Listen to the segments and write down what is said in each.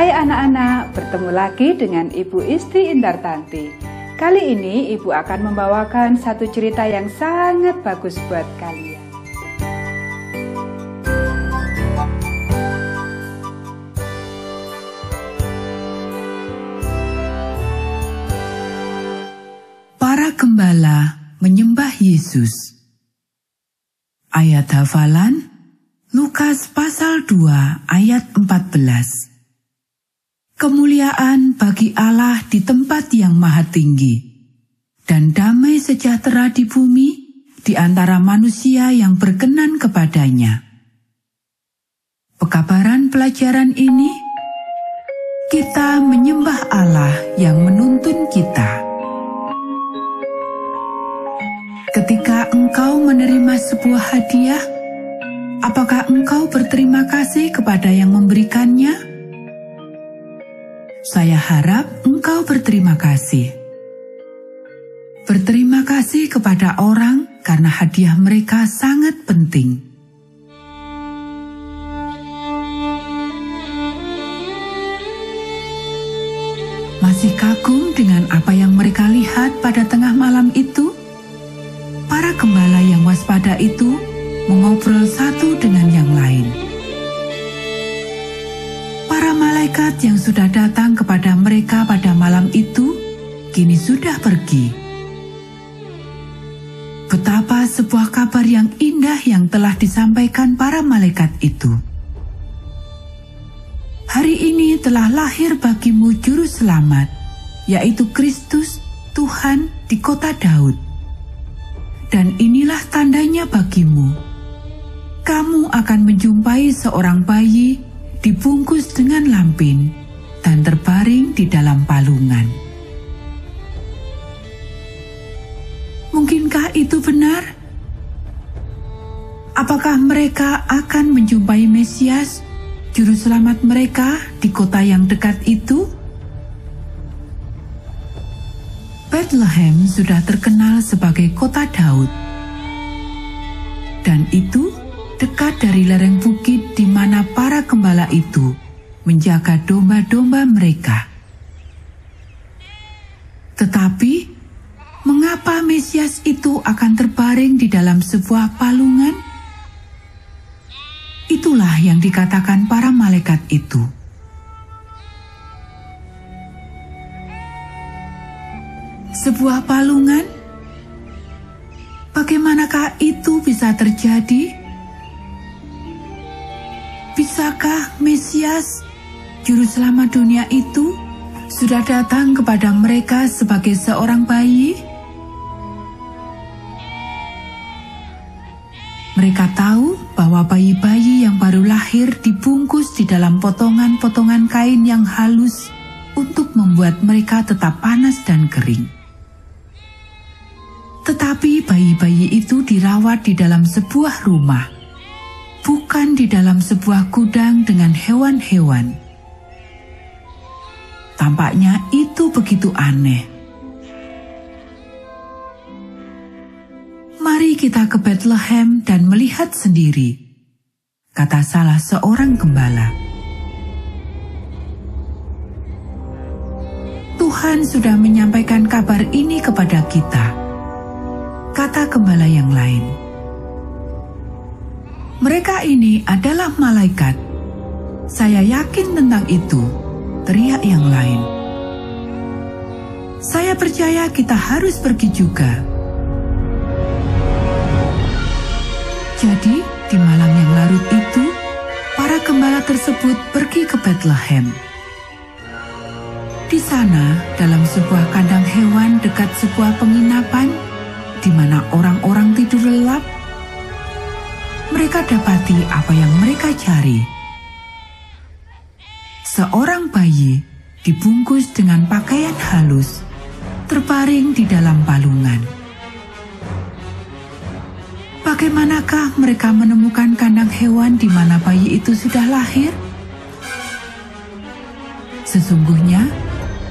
Hai anak-anak, bertemu lagi dengan Ibu Isti Indartanti. Kali ini Ibu akan membawakan satu cerita yang sangat bagus buat kalian. Para gembala menyembah Yesus. Ayat hafalan Lukas pasal 2 ayat 14. Kemuliaan bagi Allah di tempat yang maha tinggi dan damai sejahtera di bumi di antara manusia yang berkenan kepadanya. Pekabaran pelajaran ini kita menyembah Allah yang menuntun kita. Ketika engkau menerima sebuah hadiah, Apakah engkau berterima kasih kepada yang memberikannya? Saya harap engkau berterima kasih. Berterima kasih kepada orang karena hadiah mereka sangat penting. Masih kagum dengan apa yang mereka lihat pada tengah malam itu? Para gembala yang waspada itu mengobrol satu dengan malaikat yang sudah datang kepada mereka pada malam itu kini sudah pergi. Betapa sebuah kabar yang indah yang telah disampaikan para malaikat itu. Hari ini telah lahir bagimu juru selamat, yaitu Kristus, Tuhan di kota Daud. Dan inilah tandanya bagimu kamu akan menjumpai seorang bayi dibungkus dengan lampin dan terbaring di dalam palungan. Mungkinkah itu benar? Apakah mereka akan menjumpai Mesias, juru selamat mereka di kota yang dekat itu? Bethlehem sudah terkenal sebagai kota Daud. Dan itu dekat dari lereng bukit di mana para gembala itu menjaga domba-domba mereka. Tetapi, mengapa Mesias itu akan terbaring di dalam sebuah palungan? Itulah yang dikatakan para malaikat itu. Sebuah palungan? Bagaimanakah itu bisa terjadi? Bisakah Mesias, Juru Selamat dunia itu, sudah datang kepada mereka sebagai seorang bayi? Mereka tahu bahwa bayi-bayi yang baru lahir dibungkus di dalam potongan-potongan kain yang halus untuk membuat mereka tetap panas dan kering. Tetapi bayi-bayi itu dirawat di dalam sebuah rumah bukan di dalam sebuah gudang dengan hewan-hewan. Tampaknya itu begitu aneh. Mari kita ke Bethlehem dan melihat sendiri, kata salah seorang gembala. Tuhan sudah menyampaikan kabar ini kepada kita, kata gembala yang lain. Mereka ini adalah malaikat. Saya yakin tentang itu, teriak yang lain. Saya percaya kita harus pergi juga. Jadi, di malam yang larut itu, para gembala tersebut pergi ke Bethlehem. Di sana, dalam sebuah kandang hewan dekat sebuah penginapan, di mana orang-orang tidur lelap, mereka dapati apa yang mereka cari. Seorang bayi dibungkus dengan pakaian halus, terbaring di dalam palungan. Bagaimanakah mereka menemukan kandang hewan di mana bayi itu sudah lahir? Sesungguhnya,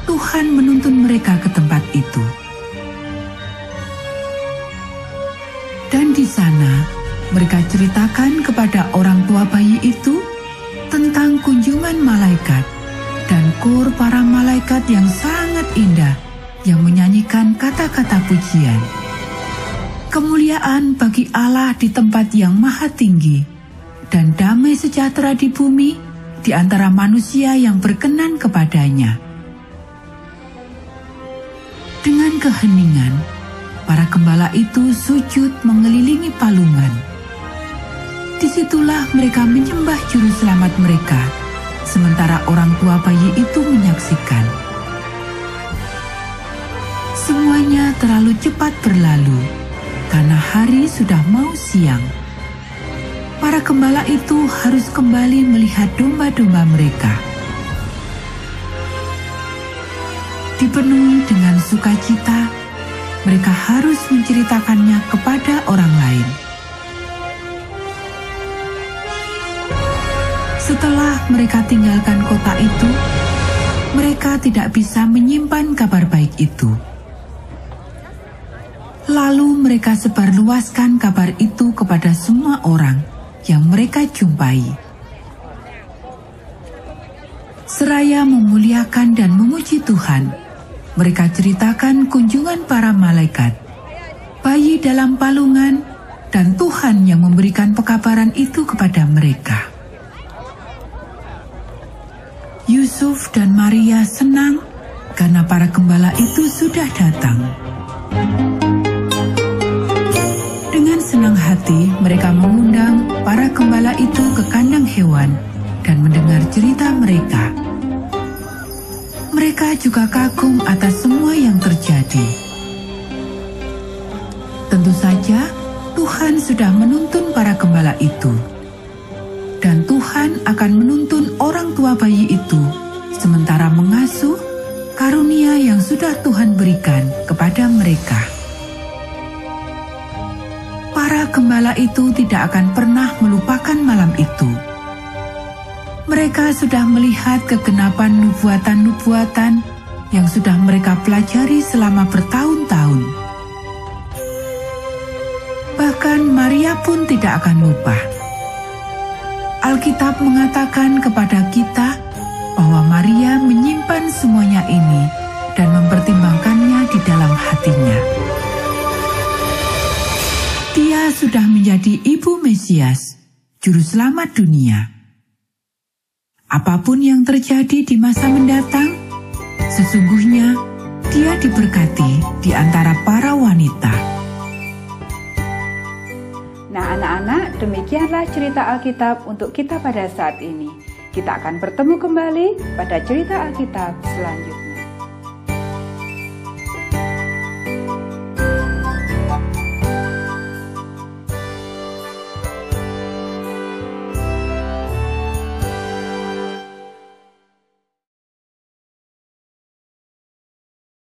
Tuhan menuntun mereka ke tempat itu. Dan di sana, mereka ceritakan kepada orang tua bayi itu tentang kunjungan malaikat dan kor para malaikat yang sangat indah yang menyanyikan kata-kata pujian. Kemuliaan bagi Allah di tempat yang maha tinggi, dan damai sejahtera di bumi di antara manusia yang berkenan kepadanya. Dengan keheningan, para gembala itu sujud mengelilingi palungan. Di situlah mereka menyembah juru selamat mereka, sementara orang tua bayi itu menyaksikan. Semuanya terlalu cepat berlalu karena hari sudah mau siang. Para gembala itu harus kembali melihat domba-domba mereka. Dipenuhi dengan sukacita, mereka harus menceritakannya kepada orang lain. Setelah mereka tinggalkan kota itu, mereka tidak bisa menyimpan kabar baik itu. Lalu mereka sebarluaskan kabar itu kepada semua orang yang mereka jumpai. Seraya memuliakan dan memuji Tuhan, mereka ceritakan kunjungan para malaikat, bayi dalam palungan, dan Tuhan yang memberikan pekabaran itu kepada mereka. Yusuf dan Maria senang karena para gembala itu sudah datang. senang hati mereka mengundang para gembala itu ke kandang hewan dan mendengar cerita mereka. Mereka juga kagum atas semua yang terjadi. Tentu saja Tuhan sudah menuntun para gembala itu. Dan Tuhan akan menuntun orang tua bayi itu sementara mengasuh karunia yang sudah Tuhan berikan kepada mereka para gembala itu tidak akan pernah melupakan malam itu. Mereka sudah melihat kegenapan nubuatan-nubuatan yang sudah mereka pelajari selama bertahun-tahun. Bahkan Maria pun tidak akan lupa. Alkitab mengatakan kepada kita bahwa Maria menyimpan semuanya ini dan mempertimbangkannya di dalam hatinya. Dia sudah menjadi ibu Mesias, juru selamat dunia. Apa pun yang terjadi di masa mendatang, sesungguhnya dia diberkati di antara para wanita. Anak-anak, demikianlah cerita Alkitab untuk kita pada saat ini. Kita akan bertemu kembali pada cerita Alkitab selanjutnya.